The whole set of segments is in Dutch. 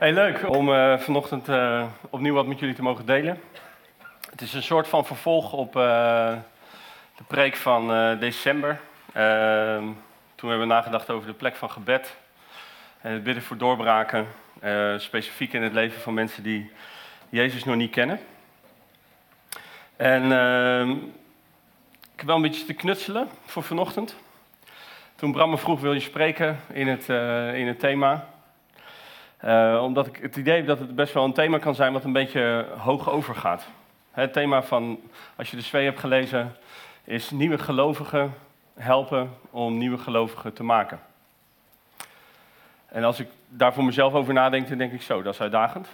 Hey, leuk om uh, vanochtend uh, opnieuw wat met jullie te mogen delen. Het is een soort van vervolg op uh, de preek van december. Ehm, toen hebben we nagedacht over de plek van gebed en het bidden voor doorbraken, specifiek in het leven van mensen die Jezus nog niet kennen. En ehm, ik heb wel een beetje te knutselen voor vanochtend. Toen Bram me vroeg, wil je spreken in het, in het thema? Uh, omdat ik het idee heb dat het best wel een thema kan zijn wat een beetje hoog overgaat. Het thema van, als je de twee hebt gelezen, is nieuwe gelovigen helpen om nieuwe gelovigen te maken. En als ik daar voor mezelf over nadenk, dan denk ik zo, dat is uitdagend.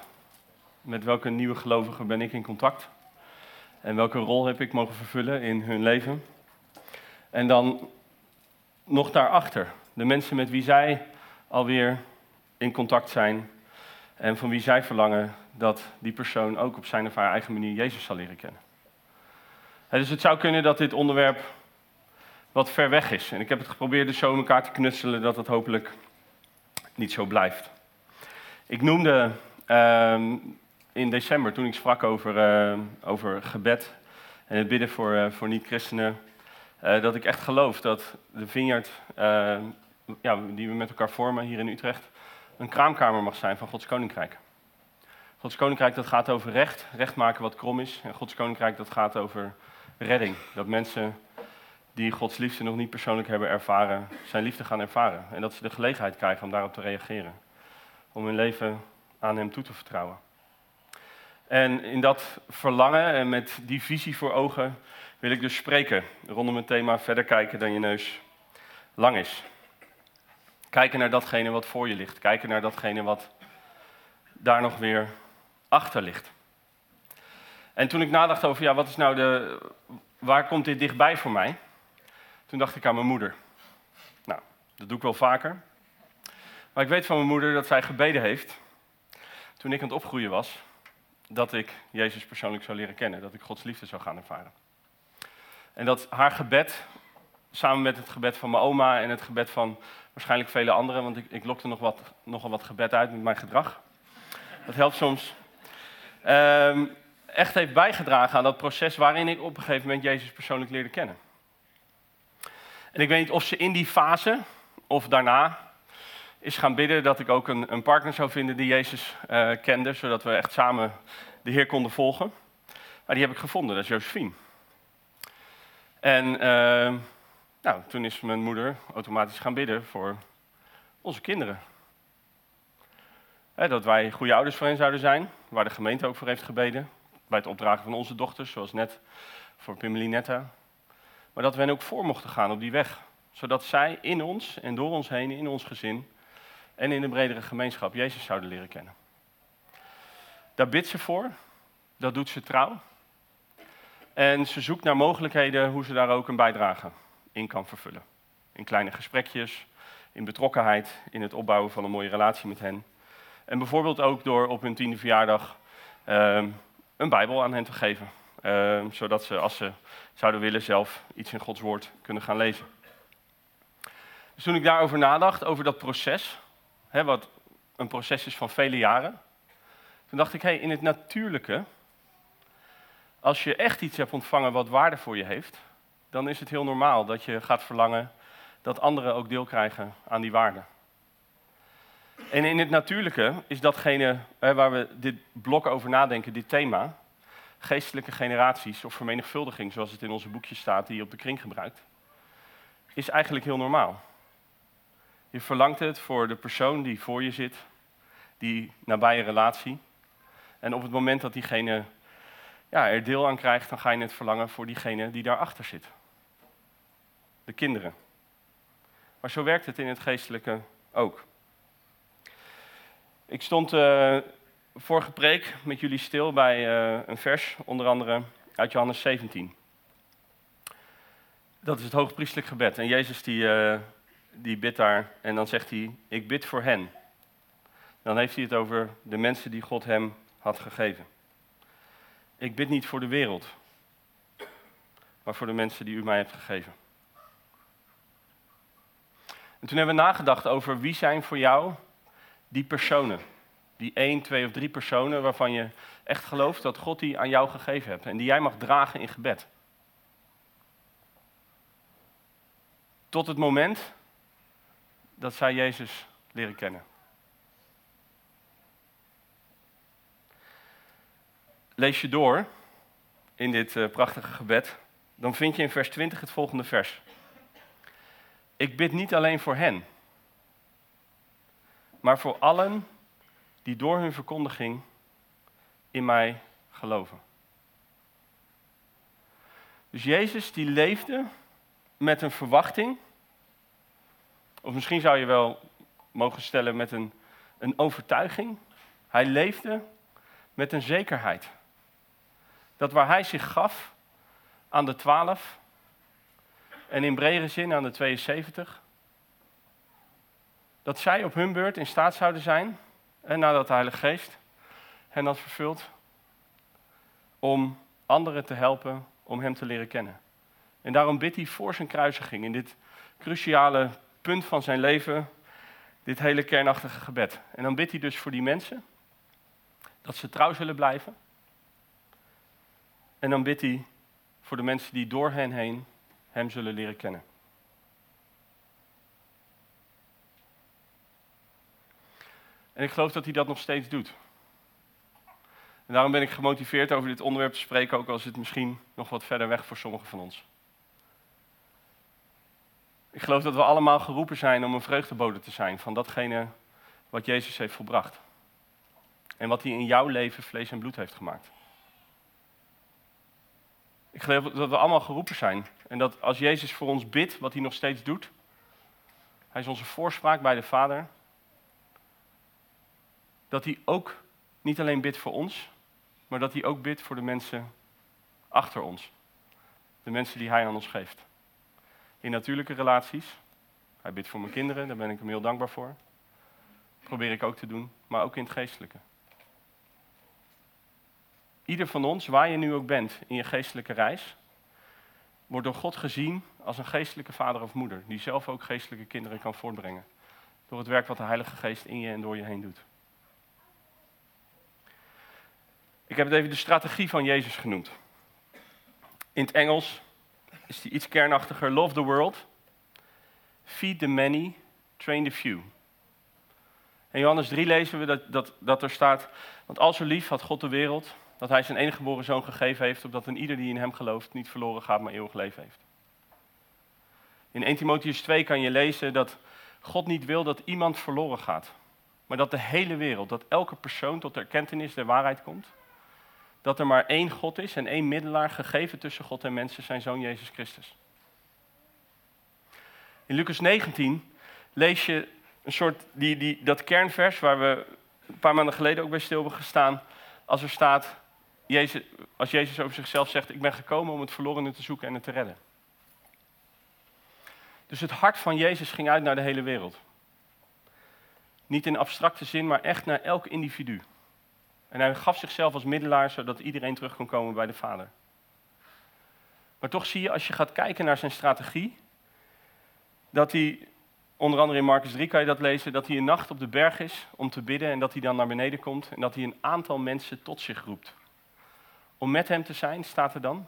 Met welke nieuwe gelovigen ben ik in contact? En welke rol heb ik mogen vervullen in hun leven? En dan nog daarachter, de mensen met wie zij alweer in contact zijn en van wie zij verlangen dat die persoon ook op zijn of haar eigen manier Jezus zal leren kennen. dus het zou kunnen dat dit onderwerp wat ver weg is. En ik heb het geprobeerd dus zo in elkaar te knutselen dat het hopelijk niet zo blijft. Ik noemde uh, in december, toen ik sprak over, uh, over gebed en het bidden voor, uh, voor niet-christenen, uh, dat ik echt geloof dat de vineyard ja, die we met elkaar vormen hier in Utrecht, een kraamkamer mag zijn van Gods Koninkrijk. Gods Koninkrijk dat gaat over recht, recht maken wat krom is. En Gods Koninkrijk dat gaat over redding. Dat mensen die Gods liefde nog niet persoonlijk hebben ervaren, zijn liefde gaan ervaren. En dat ze de gelegenheid krijgen om daarop te reageren. Om hun leven aan Hem toe te vertrouwen. En in dat verlangen en met die visie voor ogen wil ik dus spreken rondom het thema verder kijken dan je neus lang is. Kijken naar datgene wat voor je ligt. Kijken naar datgene wat daar nog weer achter ligt. En toen ik nadacht over, ja, wat is nou de, waar komt dit dichtbij voor mij? Toen dacht ik aan mijn moeder. Nou, dat doe ik wel vaker. Maar ik weet van mijn moeder dat zij gebeden heeft, toen ik aan het opgroeien was, dat ik Jezus persoonlijk zou leren kennen, dat ik Gods liefde zou gaan ervaren. En dat haar gebed, samen met het gebed van mijn oma en het gebed van waarschijnlijk vele anderen, want ik, ik lokte nog wat, nogal wat gebed uit met mijn gedrag. Dat helpt soms. Um, echt heeft bijgedragen aan dat proces waarin ik op een gegeven moment Jezus persoonlijk leerde kennen. En ik weet niet of ze in die fase of daarna is gaan bidden dat ik ook een, een partner zou vinden die Jezus uh, kende, zodat we echt samen de Heer konden volgen. Maar die heb ik gevonden, dat is Josephine. En uh, nou, toen is mijn moeder automatisch gaan bidden voor onze kinderen. dat wij goede ouders voor hen zouden zijn, waar de gemeente ook voor heeft gebeden. Bij het opdragen van onze dochters, zoals net voor Pimmelinetta. Maar dat we hen ook voor mochten gaan op die weg. Zodat zij in ons en door ons heen, in ons gezin en in de bredere gemeenschap Jezus zouden leren kennen. Daar bidt ze voor, dat doet ze trouw. En ze zoekt naar mogelijkheden hoe ze daar ook een bijdrage in kan vervullen. In kleine gesprekjes, in betrokkenheid, in het opbouwen van een mooie relatie met hen. En bijvoorbeeld ook door op hun tiende verjaardag uh, een Bijbel aan hen te geven. Uh, zodat ze, als ze zouden willen, zelf iets in Gods woord kunnen gaan lezen. Dus toen ik daarover nadacht, over dat proces, hè, wat een proces is van vele jaren, toen dacht ik, hé, hey, in het natuurlijke, als je echt iets hebt ontvangen wat waarde voor je heeft, dan is het heel normaal dat je gaat verlangen dat anderen ook deel krijgen aan die waarde. En in het natuurlijke is datgene waar we dit blok over nadenken, dit thema, geestelijke generaties of vermenigvuldiging, zoals het in onze boekjes staat, die je op de kring gebruikt, is eigenlijk heel normaal. Je verlangt het voor de persoon die voor je zit, die nabije relatie. En op het moment dat diegene ja, er deel aan krijgt, dan ga je het verlangen voor diegene die daarachter zit de kinderen. Maar zo werkt het in het geestelijke ook. Ik stond uh, vorige preek met jullie stil bij uh, een vers, onder andere uit Johannes 17. Dat is het hoogpriestelijk gebed. En Jezus die, uh, die bidt daar en dan zegt hij, ik bid voor hen. Dan heeft hij het over de mensen die God hem had gegeven. Ik bid niet voor de wereld, maar voor de mensen die u mij hebt gegeven. En toen hebben we nagedacht over wie zijn voor jou die personen. Die één, twee of drie personen waarvan je echt gelooft dat God die aan jou gegeven hebt en die jij mag dragen in gebed. Tot het moment dat zij Jezus leren kennen. Lees je door in dit uh, prachtige gebed, dan vind je in vers 20 het volgende vers. Ik bid niet alleen voor hen, maar voor allen die door hun verkondiging in mij geloven. Dus Jezus die leefde met een verwachting, of misschien zou je wel mogen stellen met een, een overtuiging. Hij leefde met een zekerheid. Dat waar hij zich gaf aan de twaalf en in bredere zin aan de 72, dat zij op hun beurt in staat zouden zijn, en nadat de Heilige Geest hen had vervuld, om anderen te helpen om Hem te leren kennen. En daarom bidt hij voor zijn kruisiging, in dit cruciale punt van zijn leven, dit hele kernachtige gebed. En dan bidt hij dus voor die mensen, dat ze trouw zullen blijven. En dan bidt hij voor de mensen die door hen heen Hem zullen leren kennen. En ik geloof dat hij dat nog steeds doet. En daarom ben ik gemotiveerd over dit onderwerp te spreken, ook als het misschien nog wat verder weg voor sommigen van ons. Ik geloof dat we allemaal geroepen zijn om een vreugdebode te zijn van datgene wat Jezus heeft volbracht. En wat hij in jouw leven vlees en bloed heeft gemaakt. Ik geloof dat we allemaal geroepen zijn. En dat als Jezus voor ons bidt, wat hij nog steeds doet. Hij is onze voorspraak bij de Vader dat hij ook niet alleen bidt voor ons, maar dat hij ook bidt voor de mensen achter ons. De mensen die hij aan ons geeft. In natuurlijke relaties. Hij bidt voor mijn kinderen, daar ben ik hem heel dankbaar voor. Dat probeer ik ook te doen, maar ook in het geestelijke. Ieder van ons, waar je nu ook bent in je geestelijke reis, wordt door God gezien als een geestelijke vader of moeder, die zelf ook geestelijke kinderen kan voortbrengen. Door het werk wat de Heilige Geest in je en door je heen doet. Ik heb het even de strategie van Jezus genoemd. In het Engels is die iets kernachtiger. Love the world, feed the many, train the few. In Johannes 3 lezen we dat, dat, dat er staat, want al zo lief had God de wereld, dat hij zijn enige geboren zoon gegeven heeft, opdat een ieder die in hem gelooft niet verloren gaat, maar eeuwig leven heeft. In 1 Timotheus 2 kan je lezen dat God niet wil dat iemand verloren gaat, maar dat de hele wereld, dat elke persoon tot de erkentenis der waarheid komt dat er maar één God is en één middelaar gegeven tussen God en mensen, zijn zoon Jezus Christus. In Lucas 19 lees je een soort, die, die, dat kernvers waar we een paar maanden geleden ook bij stil hebben gestaan, als er staat, Als Jezus over zichzelf zegt, ik ben gekomen om het verlorene te zoeken en het te redden. Dus het hart van Jezus ging uit naar de hele wereld. Niet in abstracte zin, maar echt naar elk individu. En hij gaf zichzelf als middelaar zodat iedereen terug kon komen bij de Vader. Maar toch zie je als je gaat kijken naar zijn strategie, dat hij, onder andere in Marcus 3 kan je dat lezen, dat hij een nacht op de berg is om te bidden en dat hij dan naar beneden komt en dat hij een aantal mensen tot zich roept. Om met hem te zijn, staat er dan.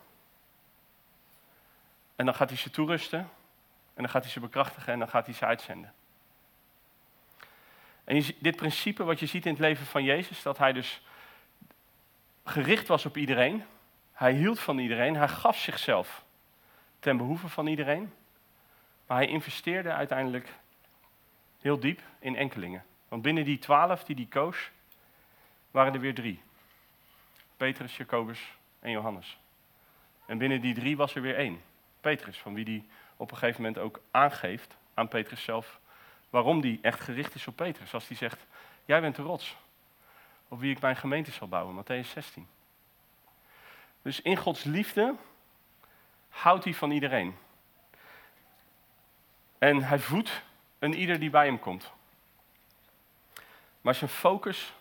En dan gaat hij ze toerusten en dan gaat hij ze bekrachtigen en dan gaat hij ze uitzenden. En dit principe wat je ziet in het leven van Jezus, dat hij dus gericht was op iedereen. Hij hield van iedereen. Hij gaf zichzelf ten behoeve van iedereen. Maar hij investeerde uiteindelijk heel diep in enkelingen. Want binnen die twaalf die hij koos, waren er weer drie. Petrus, Jacobus en Johannes. En binnen die drie was er weer één. Petrus, van wie hij op een gegeven moment ook aangeeft aan Petrus zelf waarom die echt gericht is op Petrus. Als hij zegt, jij bent de rots op wie ik mijn gemeente zal bouwen, Matthäus 16. Dus in Gods liefde houdt hij van iedereen. En hij voedt een ieder die bij hem komt. Maar zijn focus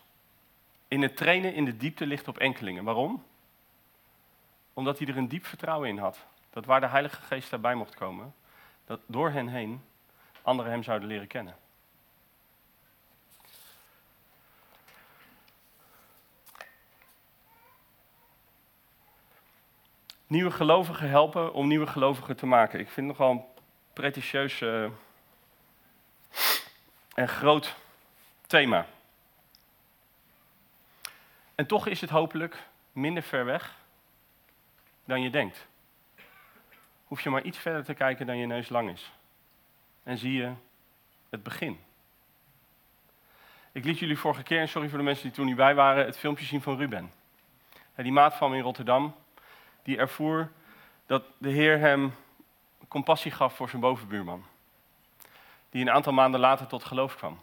in het trainen in de diepte ligt op enkelingen. Waarom? Omdat hij er een diep vertrouwen in had. Dat waar de Heilige Geest daarbij mocht komen, dat door hen heen anderen hem zouden leren kennen. Nieuwe gelovigen helpen om nieuwe gelovigen te maken. Ik vind het nogal een pretentieus eh, en groot thema. En toch is het hopelijk minder ver weg dan je denkt. Hoef je maar iets verder te kijken dan je neus lang is. En zie je het begin. Ik liet jullie vorige keer, en sorry voor de mensen die toen niet bij waren, het filmpje zien van Ruben. Die maat van in Rotterdam, die ervoer dat de Heer hem compassie gaf voor zijn bovenbuurman. Die een aantal maanden later tot geloof kwam.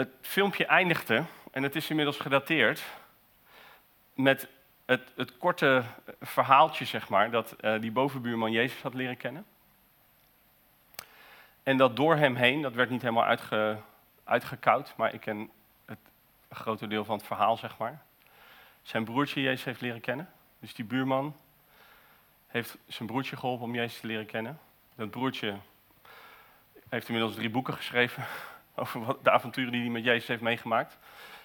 Het filmpje eindigde, en het is inmiddels gedateerd, met het, het korte verhaaltje, zeg maar, dat uh, die bovenbuurman Jezus had leren kennen. En dat door hem heen, dat werd niet helemaal uitge, uitgekoud, maar ik ken het grote deel van het verhaal, zeg maar. Zijn broertje Jezus heeft leren kennen. Dus die buurman heeft zijn broertje geholpen om Jezus te leren kennen. Dat broertje heeft inmiddels drie boeken geschreven over wat, de avonturen die hij met Jezus heeft meegemaakt.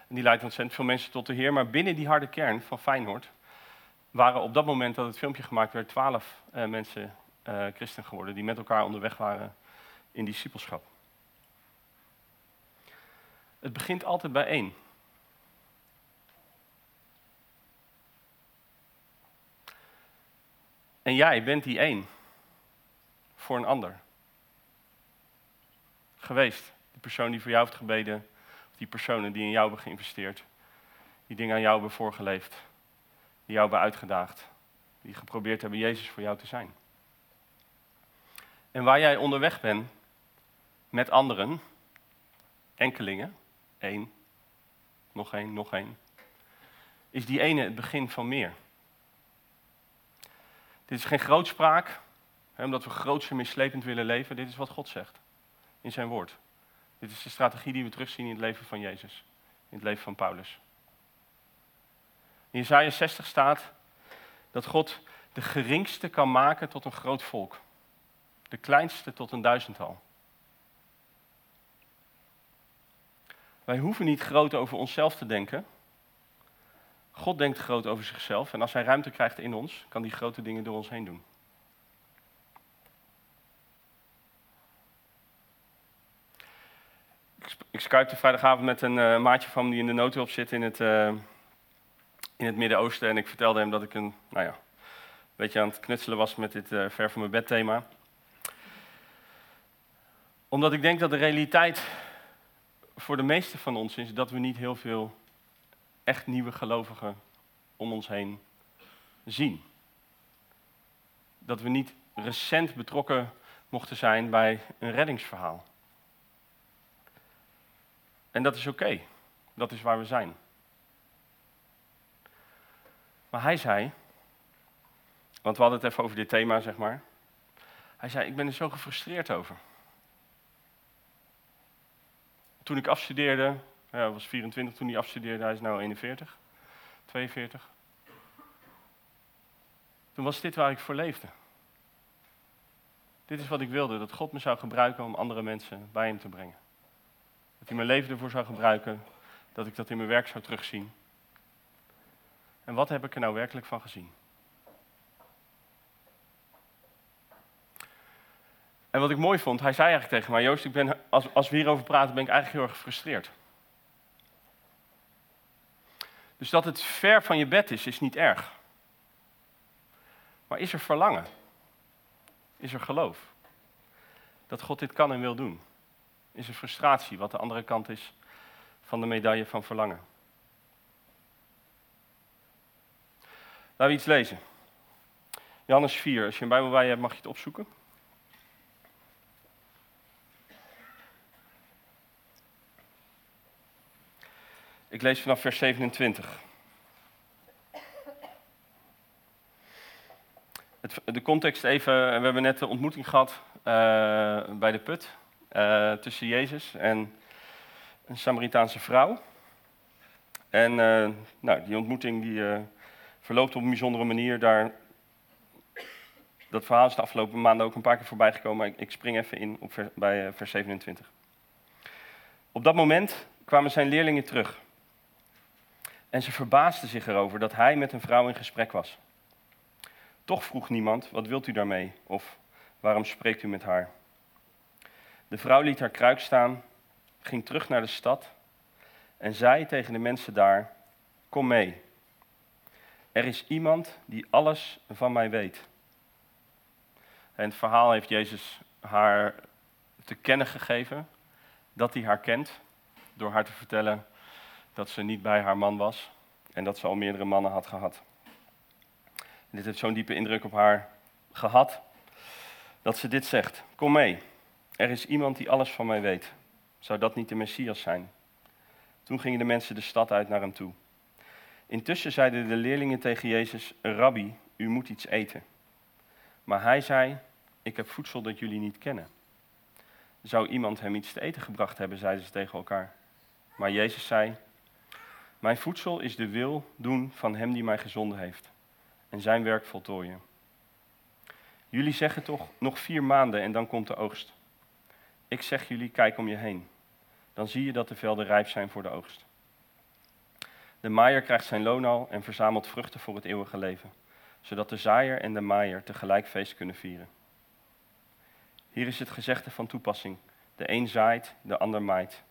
En die leidt ontzettend veel mensen tot de Heer. Maar binnen die harde kern van Feyenoord waren op dat moment dat het filmpje gemaakt werd, twaalf uh, mensen uh, christen geworden die met elkaar onderweg waren in discipelschap. Het begint altijd bij één. En jij bent die één voor een ander. Geweest. Persoon die voor jou heeft gebeden. Of die personen die in jou hebben geïnvesteerd. Die dingen aan jou hebben voorgeleefd. Die jou hebben uitgedaagd. Die geprobeerd hebben Jezus voor jou te zijn. En waar jij onderweg bent met anderen, enkelingen, één, nog één, nog één, is die ene het begin van meer. Dit is geen grootspraak, omdat we groots en mislepend willen leven. Dit is wat God zegt in zijn woord. Dit is de strategie die we terugzien in het leven van Jezus, in het leven van Paulus. In Jesaja 60 staat dat God de geringste kan maken tot een groot volk. De kleinste tot een duizendtal. Wij hoeven niet groot over onszelf te denken. God denkt groot over zichzelf en als hij ruimte krijgt in ons, kan hij grote dingen door ons heen doen. Ik skypte vrijdagavond met een uh, maatje van me die in de noodhulp zit in het, uh, in het Midden-Oosten. En ik vertelde hem dat ik een, nou ja, beetje aan het knutselen was met dit uh, ver van mijn bed thema. Omdat ik denk dat de realiteit voor de meeste van ons is dat we niet heel veel echt nieuwe gelovigen om ons heen zien. Dat we niet recent betrokken mochten zijn bij een reddingsverhaal. En dat is oké. Dat is waar we zijn. Maar hij zei, want we hadden het even over dit thema, zeg maar. Hij zei, ik ben er zo gefrustreerd over. Toen ik afstudeerde, hij was 24 toen hij afstudeerde, hij is nu 41, 42. Toen was dit waar ik voor leefde. Dit is wat ik wilde, dat God me zou gebruiken om andere mensen bij hem te brengen. Dat hij mijn leven ervoor zou gebruiken, dat ik dat in mijn werk zou terugzien. En wat heb ik er nou werkelijk van gezien? En wat ik mooi vond, hij zei eigenlijk tegen mij, Joost, ik ben, als, als we hierover praten, ben ik eigenlijk heel erg gefrustreerd. Dus dat het ver van je bed is, is niet erg. Maar is er verlangen? Is er geloof? Dat God dit kan en wil doen? Is er frustratie, wat de andere kant is van de medaille van verlangen? Laten we iets lezen. Johannes 4, als je een Bijbel bij hebt, mag je het opzoeken. Ik lees vanaf vers 27. Het, de context even, we hebben net de ontmoeting gehad uh, bij de put uh, tussen Jezus en een Samaritaanse vrouw. En uh, nou, die ontmoeting die, verloopt op een bijzondere manier. Daar, dat verhaal is de afgelopen maanden ook een paar keer voorbij gekomen, maar ik, ik spring even in op bij vers 27. Op dat moment kwamen zijn leerlingen terug En ze verbaasden zich erover dat hij met een vrouw in gesprek was. Toch vroeg niemand, wat wilt u daarmee? Of waarom spreekt u met haar? De vrouw liet haar kruik staan, ging terug naar de stad en zei tegen de mensen daar, kom mee. Er is iemand die alles van mij weet. En het verhaal heeft Jezus haar te kennen gegeven dat hij haar kent, door haar te vertellen dat ze niet bij haar man was en dat ze al meerdere mannen had gehad. Dit heeft zo'n diepe indruk op haar gehad dat ze dit zegt: Kom mee, er is iemand die alles van mij weet. Zou dat niet de Messias zijn? Toen gingen de mensen de stad uit naar hem toe. Intussen zeiden de leerlingen tegen Jezus: Rabbi, u moet iets eten. Maar hij zei: Ik heb voedsel dat jullie niet kennen. Zou iemand hem iets te eten gebracht hebben, zeiden ze tegen elkaar. Maar Jezus zei: Mijn voedsel is de wil doen van hem die mij gezonden heeft en zijn werk voltooien. Jullie zeggen toch nog vier maanden en dan komt de oogst. Ik zeg jullie, kijk om je heen. Dan zie je dat de velden rijp zijn voor de oogst. De maaier krijgt zijn loon al en verzamelt vruchten voor het eeuwige leven, zodat de zaaier en de maaier tegelijk feest kunnen vieren. Hier is het gezegde van toepassing. De een zaait, de ander maait.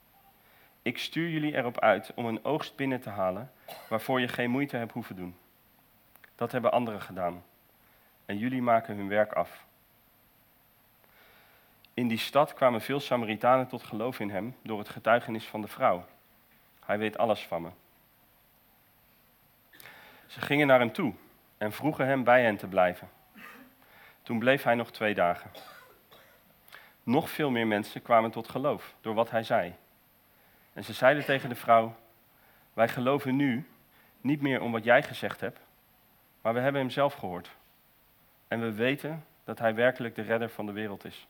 Ik stuur jullie erop uit om een oogst binnen te halen waarvoor je geen moeite hebt hoeven doen. Dat hebben anderen gedaan. En jullie maken hun werk af. In die stad kwamen veel Samaritanen tot geloof in hem door het getuigenis van de vrouw. Hij weet alles van me. Ze gingen naar hem toe en vroegen hem bij hen te blijven. Toen bleef hij nog twee dagen. Nog veel meer mensen kwamen tot geloof door wat hij zei. En ze zeiden tegen de vrouw: Wij geloven nu niet meer om wat jij gezegd hebt, maar we hebben hem zelf gehoord. En we weten dat hij werkelijk de redder van de wereld is.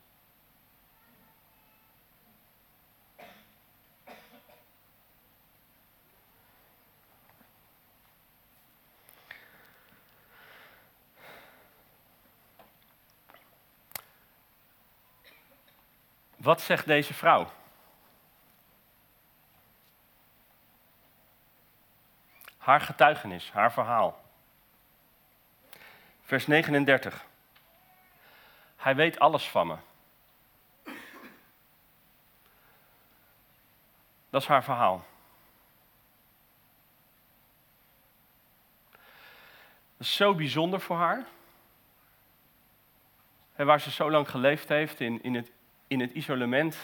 Wat zegt deze vrouw? Haar getuigenis, haar verhaal. Vers 39. Hij weet alles van me. Dat is haar verhaal. Dat is zo bijzonder voor haar. En waar ze zo lang geleefd heeft in, in het in het isolement,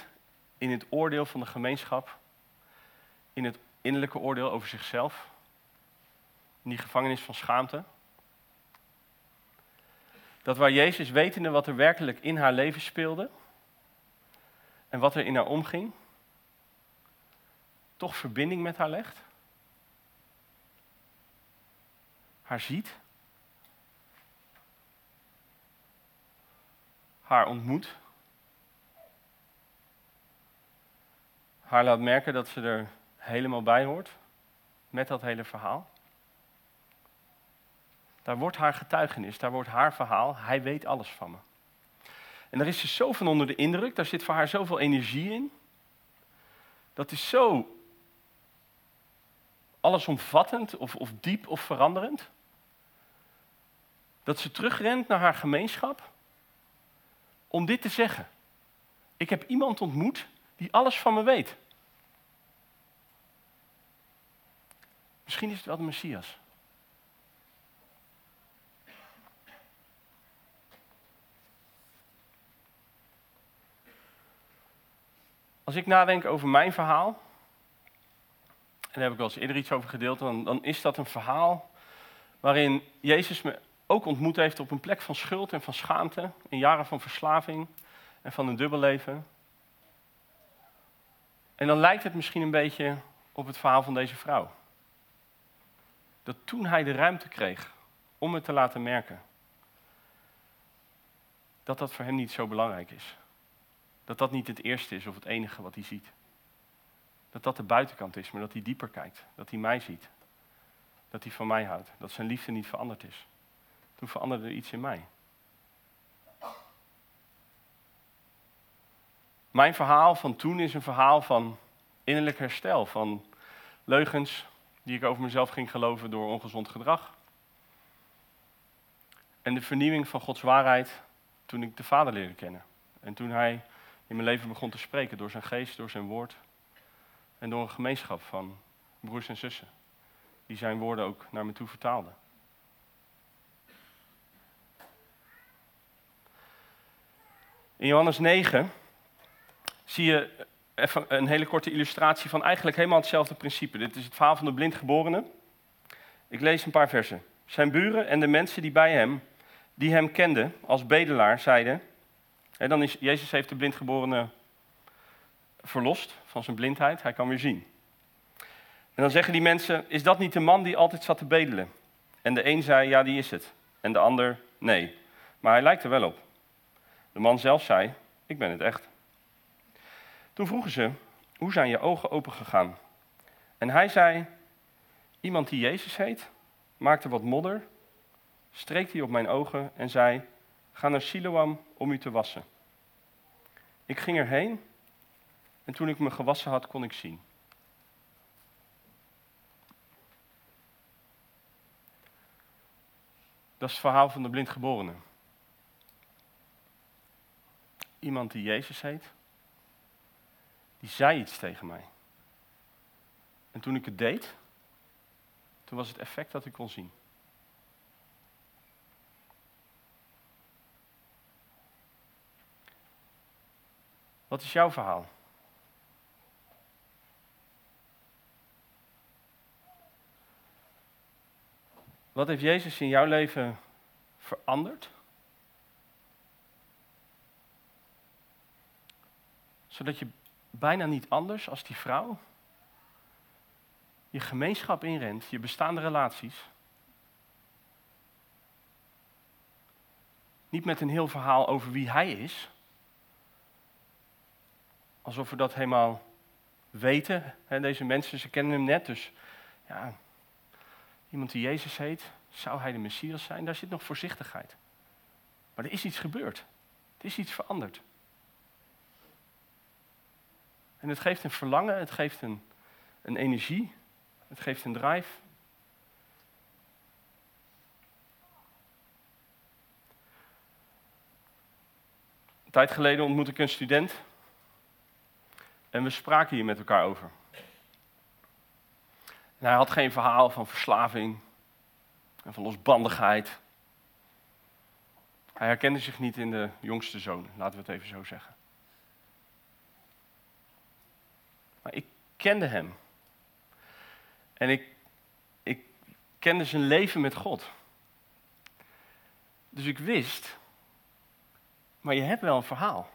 in het oordeel van de gemeenschap, in het innerlijke oordeel over zichzelf, in die gevangenis van schaamte. Dat waar Jezus, wetende wat er werkelijk in haar leven speelde en wat er in haar omging, toch verbinding met haar legt. Haar ziet. Haar ontmoet. Haar laat merken dat ze er helemaal bij hoort met dat hele verhaal. Daar wordt haar getuigenis, daar wordt haar verhaal. Hij weet alles van me. En daar is ze zo van onder de indruk, daar zit voor haar zoveel energie in. Dat is zo allesomvattend of, of diep of veranderend. Dat ze terugrent naar haar gemeenschap om dit te zeggen. Ik heb iemand ontmoet die alles van me weet. Misschien is het wel de Messias. Als ik nadenk over mijn verhaal, en daar heb ik wel eens eerder iets over gedeeld, dan, dan is dat een verhaal waarin Jezus me ook ontmoet heeft op een plek van schuld en van schaamte, in jaren van verslaving en van een dubbelleven. En dan lijkt het misschien een beetje op het verhaal van deze vrouw. Dat toen hij de ruimte kreeg om het te laten merken, dat dat voor hem niet zo belangrijk is. Dat dat niet het eerste is of het enige wat hij ziet. Dat dat de buitenkant is, maar dat hij dieper kijkt. Dat hij mij ziet. Dat hij van mij houdt. Dat zijn liefde niet veranderd is. Toen veranderde er iets in mij. Mijn verhaal van toen is een verhaal van innerlijk herstel, van leugens die ik over mezelf ging geloven door ongezond gedrag. En de vernieuwing van Gods waarheid toen ik de Vader leerde kennen. En toen Hij in mijn leven begon te spreken door zijn geest, door zijn woord. En door een gemeenschap van broers en zussen, die zijn woorden ook naar me toe vertaalden. In Johannes 9 zie je even een hele korte illustratie van eigenlijk helemaal hetzelfde principe. Dit is het verhaal van de blindgeborene. Ik lees een paar versen. Zijn buren en de mensen die bij hem, die hem kenden als bedelaar, zeiden... En dan is, Jezus heeft de blindgeborene verlost van zijn blindheid, hij kan weer zien. En dan zeggen die mensen, is dat niet de man die altijd zat te bedelen? En de een zei, ja, die is het. En de ander, nee. Maar hij lijkt er wel op. De man zelf zei, ik ben het echt. Toen vroegen ze, hoe zijn je ogen opengegaan? En hij zei, iemand die Jezus heet, maakte wat modder, streek die op mijn ogen en zei, ga naar Siloam om u te wassen. Ik ging erheen en toen ik me gewassen had, kon ik zien. Dat is het verhaal van de blindgeborene. Iemand die Jezus heet, die zei iets tegen mij. En toen ik het deed, toen was het effect dat ik kon zien. Wat is jouw verhaal? Wat heeft Jezus in jouw leven veranderd? Zodat je bijna niet anders als die vrouw je gemeenschap inrent, je bestaande relaties. Niet met een heel verhaal over wie hij is. Alsof we dat helemaal weten. Deze mensen, ze kennen hem net, dus ja, iemand die Jezus heet, zou hij de Messias zijn? Daar zit nog voorzichtigheid. Maar er is iets gebeurd. Er is iets veranderd. En het geeft een verlangen, het geeft een, een energie, het geeft een drive. Een tijd geleden ontmoette ik een student en we spraken hier met elkaar over. En hij had geen verhaal van verslaving en van losbandigheid. Hij herkende zich niet in de jongste zoon, laten we het even zo zeggen. Ik kende hem. En ik, ik kende zijn leven met God. Dus ik wist, maar je hebt wel een verhaal.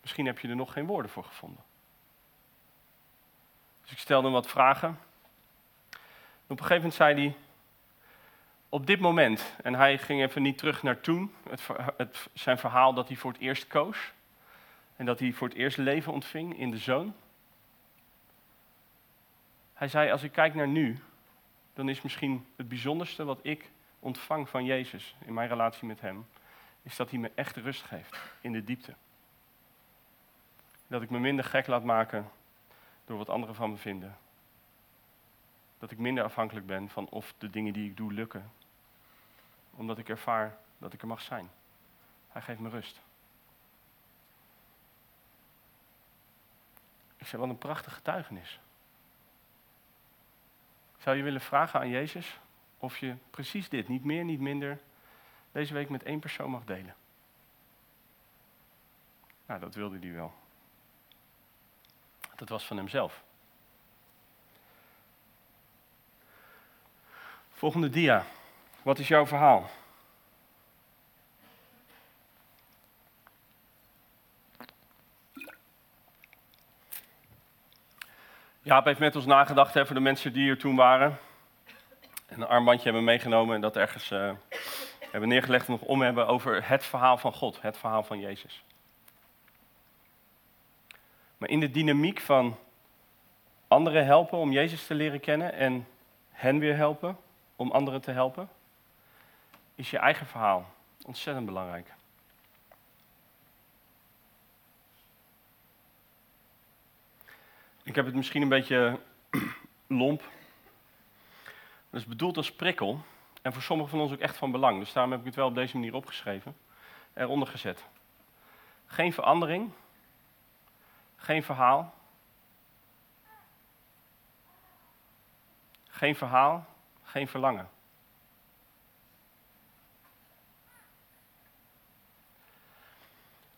Misschien heb je er nog geen woorden voor gevonden. Dus ik stelde hem wat vragen. Op een gegeven moment zei hij, op dit moment, en hij ging even niet terug naar toen, het, het, zijn verhaal dat hij voor het eerst koos. En dat hij voor het eerst leven ontving in de zoon. Hij zei, als ik kijk naar nu, dan is misschien het bijzonderste wat ik ontvang van Jezus in mijn relatie met Hem, is dat Hij me echt rust geeft in de diepte. Dat ik me minder gek laat maken door wat anderen van me vinden. Dat ik minder afhankelijk ben van of de dingen die ik doe lukken. Omdat ik ervaar dat ik er mag zijn. Hij geeft me rust. Ik zei, wat een prachtige getuigenis. Zou je willen vragen aan Jezus of je precies dit, niet meer, niet minder, deze week met één persoon mag delen? Nou, dat wilde hij wel. Dat was van hemzelf. Volgende dia. Wat is jouw verhaal? Jaap heeft met ons nagedacht hè, voor de mensen die hier toen waren. En een armbandje hebben meegenomen en dat ergens uh, hebben neergelegd en nog om hebben over het verhaal van God, het verhaal van Jezus. Maar in de dynamiek van anderen helpen om Jezus te leren kennen en hen weer helpen om anderen te helpen, is je eigen verhaal ontzettend belangrijk. Ik heb het misschien een beetje lomp. Dat is bedoeld als prikkel en voor sommigen van ons ook echt van belang. Dus daarom heb ik het wel op deze manier opgeschreven, eronder gezet. Geen verandering, geen verhaal. Geen verhaal, geen verlangen.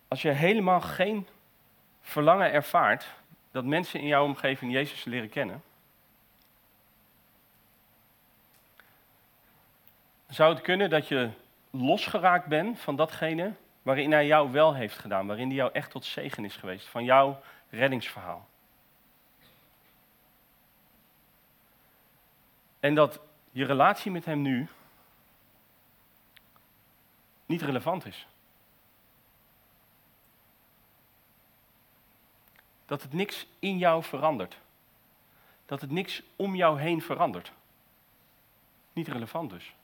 Als je helemaal geen verlangen ervaart dat mensen in jouw omgeving Jezus leren kennen, zou het kunnen dat je losgeraakt bent van datgene waarin hij jou wel heeft gedaan, waarin hij jou echt tot zegen is geweest, van jouw reddingsverhaal. En dat je relatie met hem nu niet relevant is. Dat het niks in jou verandert. Dat het niks om jou heen verandert. Niet relevant dus.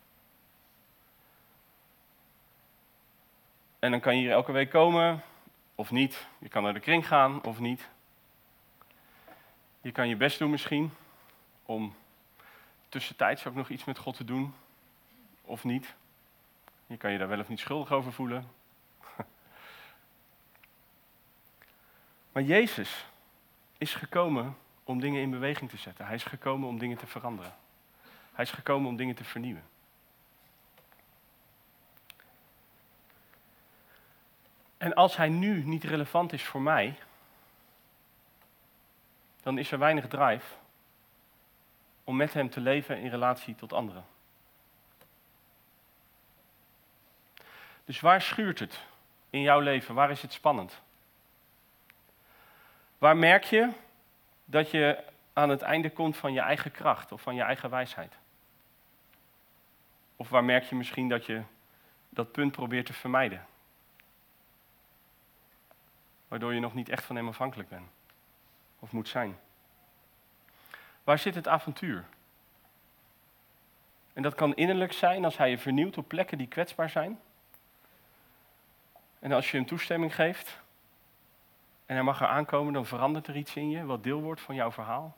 En dan kan je hier elke week komen, of niet. Je kan naar de kring gaan, of niet. Je kan je best doen misschien, om tussentijds ook nog iets met God te doen, of niet. Je kan je daar wel of niet schuldig over voelen. Maar Jezus is gekomen om dingen in beweging te zetten. Hij is gekomen om dingen te veranderen. Hij is gekomen om dingen te vernieuwen. En als hij nu niet relevant is voor mij, dan is er weinig drive om met hem te leven in relatie tot anderen. Dus waar schuurt het in jouw leven? Waar is het spannend? Waar merk je dat je aan het einde komt van je eigen kracht of van je eigen wijsheid? Of waar merk je misschien dat je dat punt probeert te vermijden? Waardoor je nog niet echt van hem afhankelijk bent of moet zijn. Waar zit het avontuur? En dat kan innerlijk zijn als hij je vernieuwt op plekken die kwetsbaar zijn. En als je hem toestemming geeft en hij mag er aankomen, dan verandert er iets in je wat deel wordt van jouw verhaal.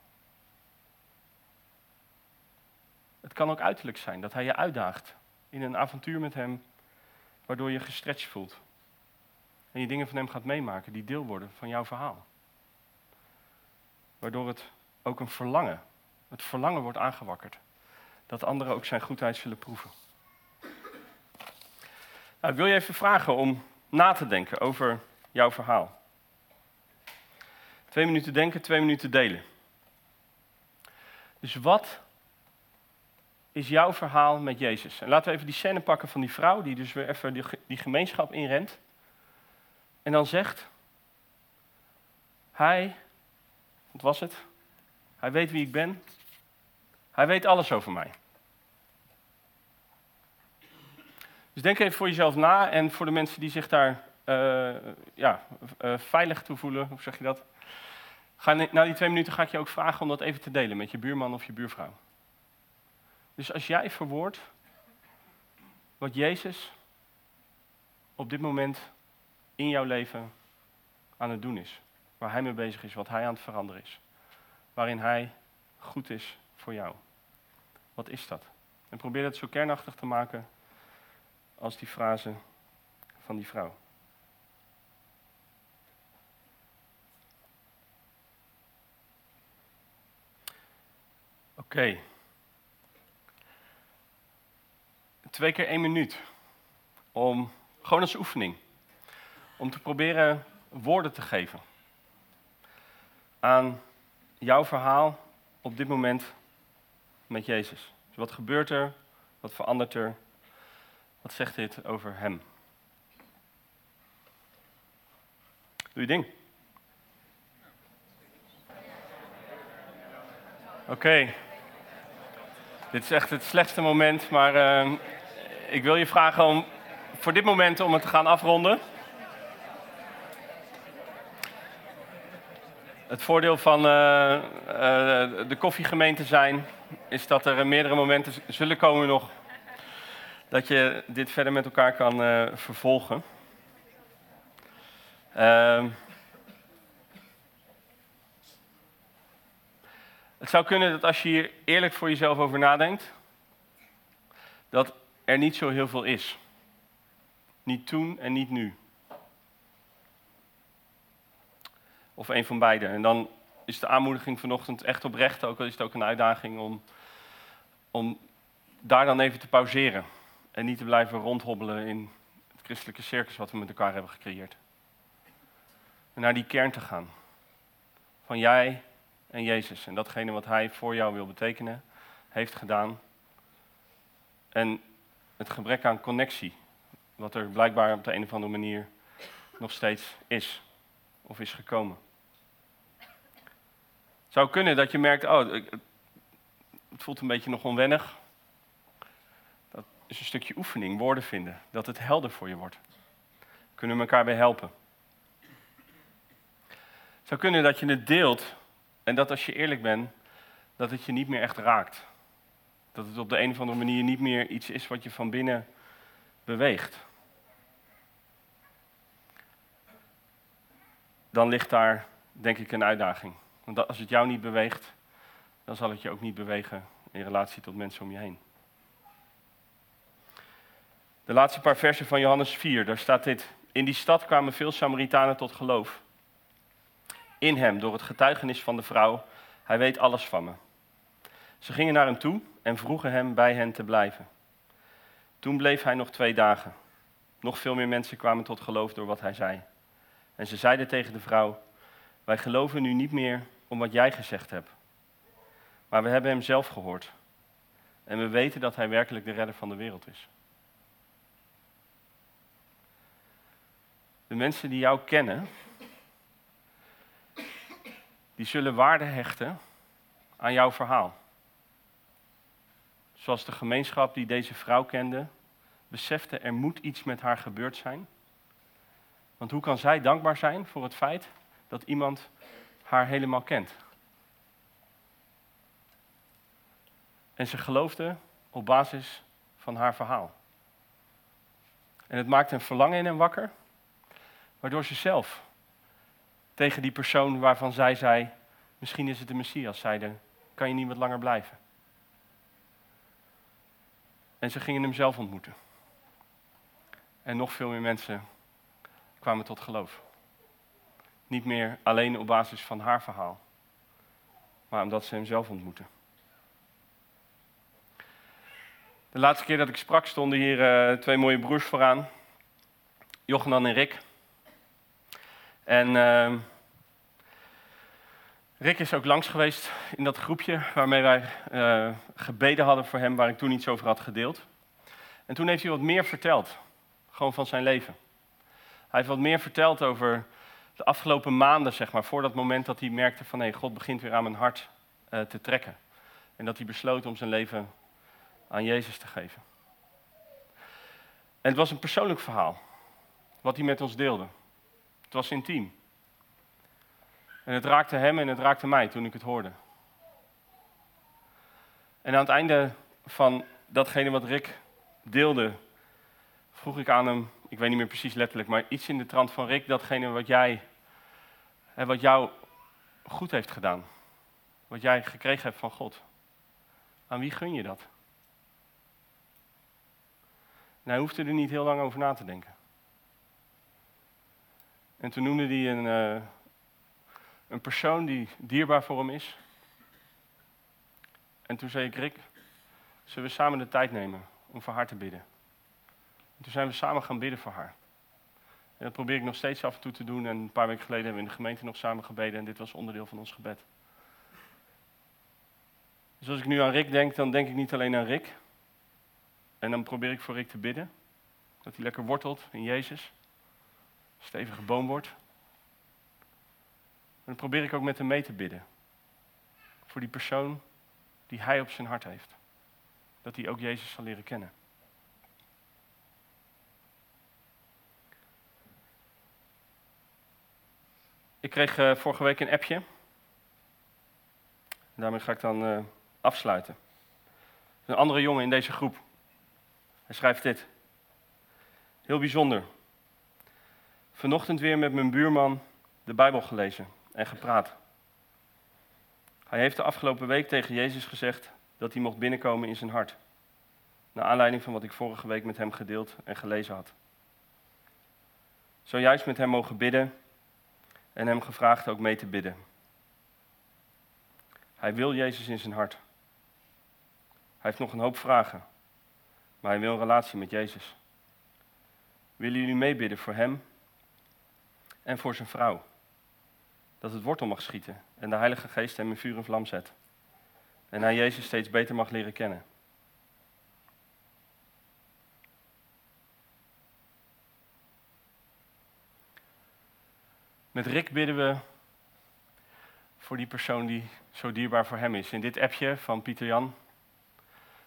Het kan ook uiterlijk zijn dat hij je uitdaagt in een avontuur met hem, waardoor je gestretched voelt. En je dingen van hem gaat meemaken die deel worden van jouw verhaal. Waardoor het ook een verlangen, het verlangen wordt aangewakkerd. Dat anderen ook zijn goedheid zullen proeven. Nou, ik wil je even vragen om na te denken over jouw verhaal. Twee minuten denken, twee minuten delen. Dus wat is jouw verhaal met Jezus? En laten we even die scène pakken van die vrouw die dus weer even die, gemeenschap inrent. En dan zegt, hij, wat was het? Hij weet wie ik ben. Hij weet alles over mij. Dus denk even voor jezelf na en voor de mensen die zich daar uh, ja, uh, veilig toe voelen, hoe zeg je dat? Na die twee minuten ga ik je ook vragen om dat even te delen met je buurman of je buurvrouw. Dus als jij verwoordt wat Jezus op dit moment in jouw leven aan het doen is. Waar hij mee bezig is, wat hij aan het veranderen is. Waarin hij goed is voor jou. Wat is dat? En probeer het zo kernachtig te maken als die frase van die vrouw. Oké. Twee keer één minuut. Om, gewoon als oefening om te proberen woorden te geven aan jouw verhaal op dit moment met Jezus. Dus wat gebeurt er? Wat verandert er? Wat zegt dit over Hem? Doe je ding. Oké. Dit is echt het slechtste moment, maar uh, ik wil je vragen om voor dit moment om het te gaan afronden. Het voordeel van uh, uh, de koffiegemeente zijn is dat er meerdere momenten zullen komen nog dat je dit verder met elkaar kan vervolgen. Het zou kunnen dat als je hier eerlijk voor jezelf over nadenkt, dat er niet zo heel veel is. Niet toen en niet nu. Of een van beide. En dan is de aanmoediging vanochtend echt oprecht, ook al is het ook een uitdaging om, om daar dan even te pauzeren. En niet te blijven rondhobbelen in het christelijke circus wat we met elkaar hebben gecreëerd. En naar die kern te gaan. Van jij en Jezus. En datgene wat Hij voor jou wil betekenen, heeft gedaan. En het gebrek aan connectie, wat er blijkbaar op de een of andere manier nog steeds is of is gekomen. Het zou kunnen dat je merkt, oh, het voelt een beetje nog onwennig. Dat is een stukje oefening, woorden vinden, dat het helder voor je wordt. Kunnen we elkaar bij helpen. Het zou kunnen dat je het deelt en dat als je eerlijk bent, dat het je niet meer echt raakt. Dat het op de een of andere manier niet meer iets is wat je van binnen beweegt. Dan ligt daar, denk ik, een uitdaging. Want als het jou niet beweegt, dan zal het je ook niet bewegen in relatie tot mensen om je heen. De laatste paar versen van Johannes 4, daar staat dit. In die stad kwamen veel Samaritanen tot geloof. In hem, door het getuigenis van de vrouw, hij weet alles van me. Ze gingen naar hem toe en vroegen hem bij hen te blijven. Toen bleef hij nog twee dagen. Nog veel meer mensen kwamen tot geloof door wat hij zei. En ze zeiden tegen de vrouw: Wij geloven nu niet meer om wat jij gezegd hebt, maar we hebben hem zelf gehoord. En we weten dat hij werkelijk de redder van de wereld is. De mensen die jou kennen, die zullen waarde hechten aan jouw verhaal. Zoals de gemeenschap die deze vrouw kende, besefte er moet iets met haar gebeurd zijn. Want hoe kan zij dankbaar zijn voor het feit dat iemand haar helemaal kent? En ze geloofde op basis van haar verhaal. En het maakte een verlangen in hem wakker, waardoor ze zelf tegen die persoon waarvan zij zei, misschien is het de Messias, zeiden, kan je niet wat langer blijven? En ze gingen hem zelf ontmoeten. En nog veel meer mensen kwamen tot geloof. Niet meer alleen op basis van haar verhaal, maar omdat ze hem zelf ontmoetten. De laatste keer dat ik sprak stonden hier uh, twee mooie broers vooraan. Jochenan en Rick. En uh, Rick is ook langs geweest in dat groepje waarmee wij uh, gebeden hadden voor hem, waar ik toen iets over had gedeeld. En toen heeft hij wat meer verteld, gewoon van zijn leven. Hij heeft wat meer verteld over de afgelopen maanden, zeg maar, voor dat moment dat hij merkte van, hé, God begint weer aan mijn hart uh, te trekken. En dat hij besloot om zijn leven aan Jezus te geven. En het was een persoonlijk verhaal, wat hij met ons deelde. Het was intiem. En het raakte hem en het raakte mij toen ik het hoorde. En aan het einde van datgene wat Rick deelde, vroeg ik aan hem, ik weet niet meer precies letterlijk, maar iets in de trant van Rick, datgene wat jij, wat jou goed heeft gedaan. Wat jij gekregen hebt van God. Aan wie gun je dat? En hij hoefde er niet heel lang over na te denken. En toen noemde hij een, uh, een persoon die dierbaar voor hem is. En toen zei ik, Rick, zullen we samen de tijd nemen om voor haar te bidden? En toen zijn we samen gaan bidden voor haar. En dat probeer ik nog steeds af en toe te doen. En een paar weken geleden hebben we in de gemeente nog samen gebeden. En dit was onderdeel van ons gebed. Dus als ik nu aan Rick denk, dan denk ik niet alleen aan Rick. En dan probeer ik voor Rick te bidden. Dat hij lekker wortelt in Jezus. Stevige boom wordt dan probeer ik ook met hem mee te bidden. Voor die persoon die hij op zijn hart heeft. Dat hij ook Jezus zal leren kennen. Ik kreeg uh, vorige week een appje. En daarmee ga ik dan uh, afsluiten. Een andere jongen in deze groep. Hij schrijft dit. Heel bijzonder. Vanochtend weer met mijn buurman de Bijbel gelezen en gepraat. Hij heeft de afgelopen week tegen Jezus gezegd dat hij mocht binnenkomen in zijn hart. Naar aanleiding van wat ik vorige week met hem gedeeld en gelezen had. Zojuist met hem mogen bidden en hem gevraagd ook mee te bidden. Hij wil Jezus in zijn hart. Hij heeft nog een hoop vragen, maar hij wil een relatie met Jezus. Willen jullie meebidden voor hem en voor zijn vrouw? Dat het wortel mag schieten en de Heilige Geest hem in vuur en vlam zet. En hij Jezus steeds beter mag leren kennen. Met Rick bidden we voor die persoon die zo dierbaar voor hem is. In dit appje van Pieter Jan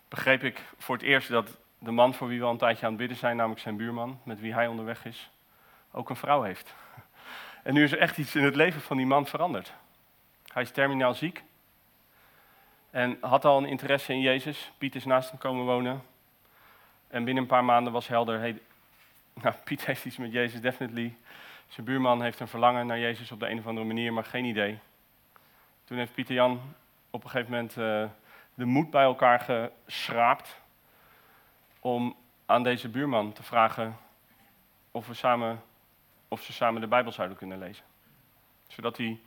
begreep ik voor het eerst dat de man voor wie we al een tijdje aan het bidden zijn, namelijk zijn buurman, met wie hij onderweg is, ook een vrouw heeft. En nu is er echt iets in het leven van die man veranderd. Hij is terminaal ziek en had al een interesse in Jezus. Piet is naast hem komen wonen. En binnen een paar maanden was helder, hey, nou, Piet heeft iets met Jezus, definitely. Zijn buurman heeft een verlangen naar Jezus op de een of andere manier, maar geen idee. Toen heeft Pieter Jan op een gegeven moment uh, de moed bij elkaar geschraapt om aan deze buurman te vragen of, we samen, of ze samen de Bijbel zouden kunnen lezen. Zodat hij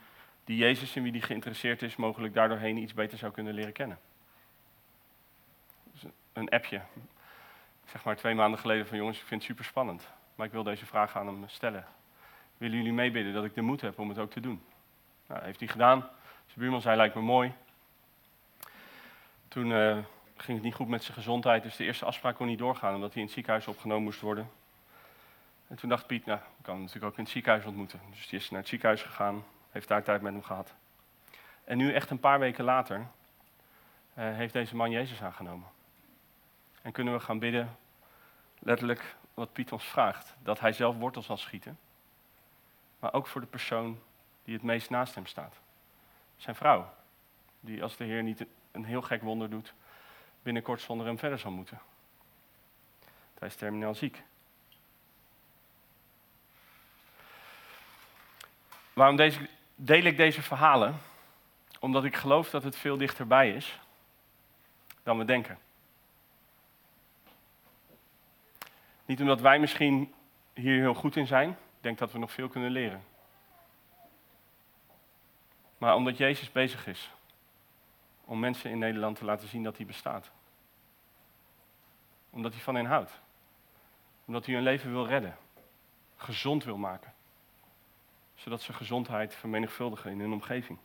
die Jezus in wie hij geïnteresseerd is, mogelijk daardoorheen iets beter zou kunnen leren kennen. Dus een appje. Zeg maar twee maanden geleden van jongens, ik vind het super spannend. Maar ik wil deze vraag aan hem stellen. Willen jullie meebidden dat ik de moed heb om het ook te doen? Nou, heeft hij gedaan. Zijn buurman zei, lijkt me mooi. Toen uh, ging het niet goed met zijn gezondheid, dus de eerste afspraak kon niet doorgaan, omdat hij in het ziekenhuis opgenomen moest worden. En toen dacht Piet, nou, ik kan hem natuurlijk ook in het ziekenhuis ontmoeten. Dus die is naar het ziekenhuis gegaan, heeft daar tijd met hem gehad. En nu, echt een paar weken later, uh, heeft deze man Jezus aangenomen. En kunnen we gaan bidden, letterlijk wat Piet ons vraagt, dat hij zelf wortels zal schieten. Maar ook voor de persoon die het meest naast hem staat. Zijn vrouw, die als de Heer niet een heel gek wonder doet, binnenkort zonder hem verder zal moeten. Hij is terminaal ziek. Waarom deze, deel ik deze verhalen? Omdat ik geloof dat het veel dichterbij is dan we denken. Niet omdat wij misschien hier heel goed in zijn. Ik denk dat we nog veel kunnen leren. Maar omdat Jezus bezig is om mensen in Nederland te laten zien dat hij bestaat. Omdat hij van hen houdt. Omdat hij hun leven wil redden. Gezond wil maken. Zodat ze gezondheid vermenigvuldigen in hun omgeving.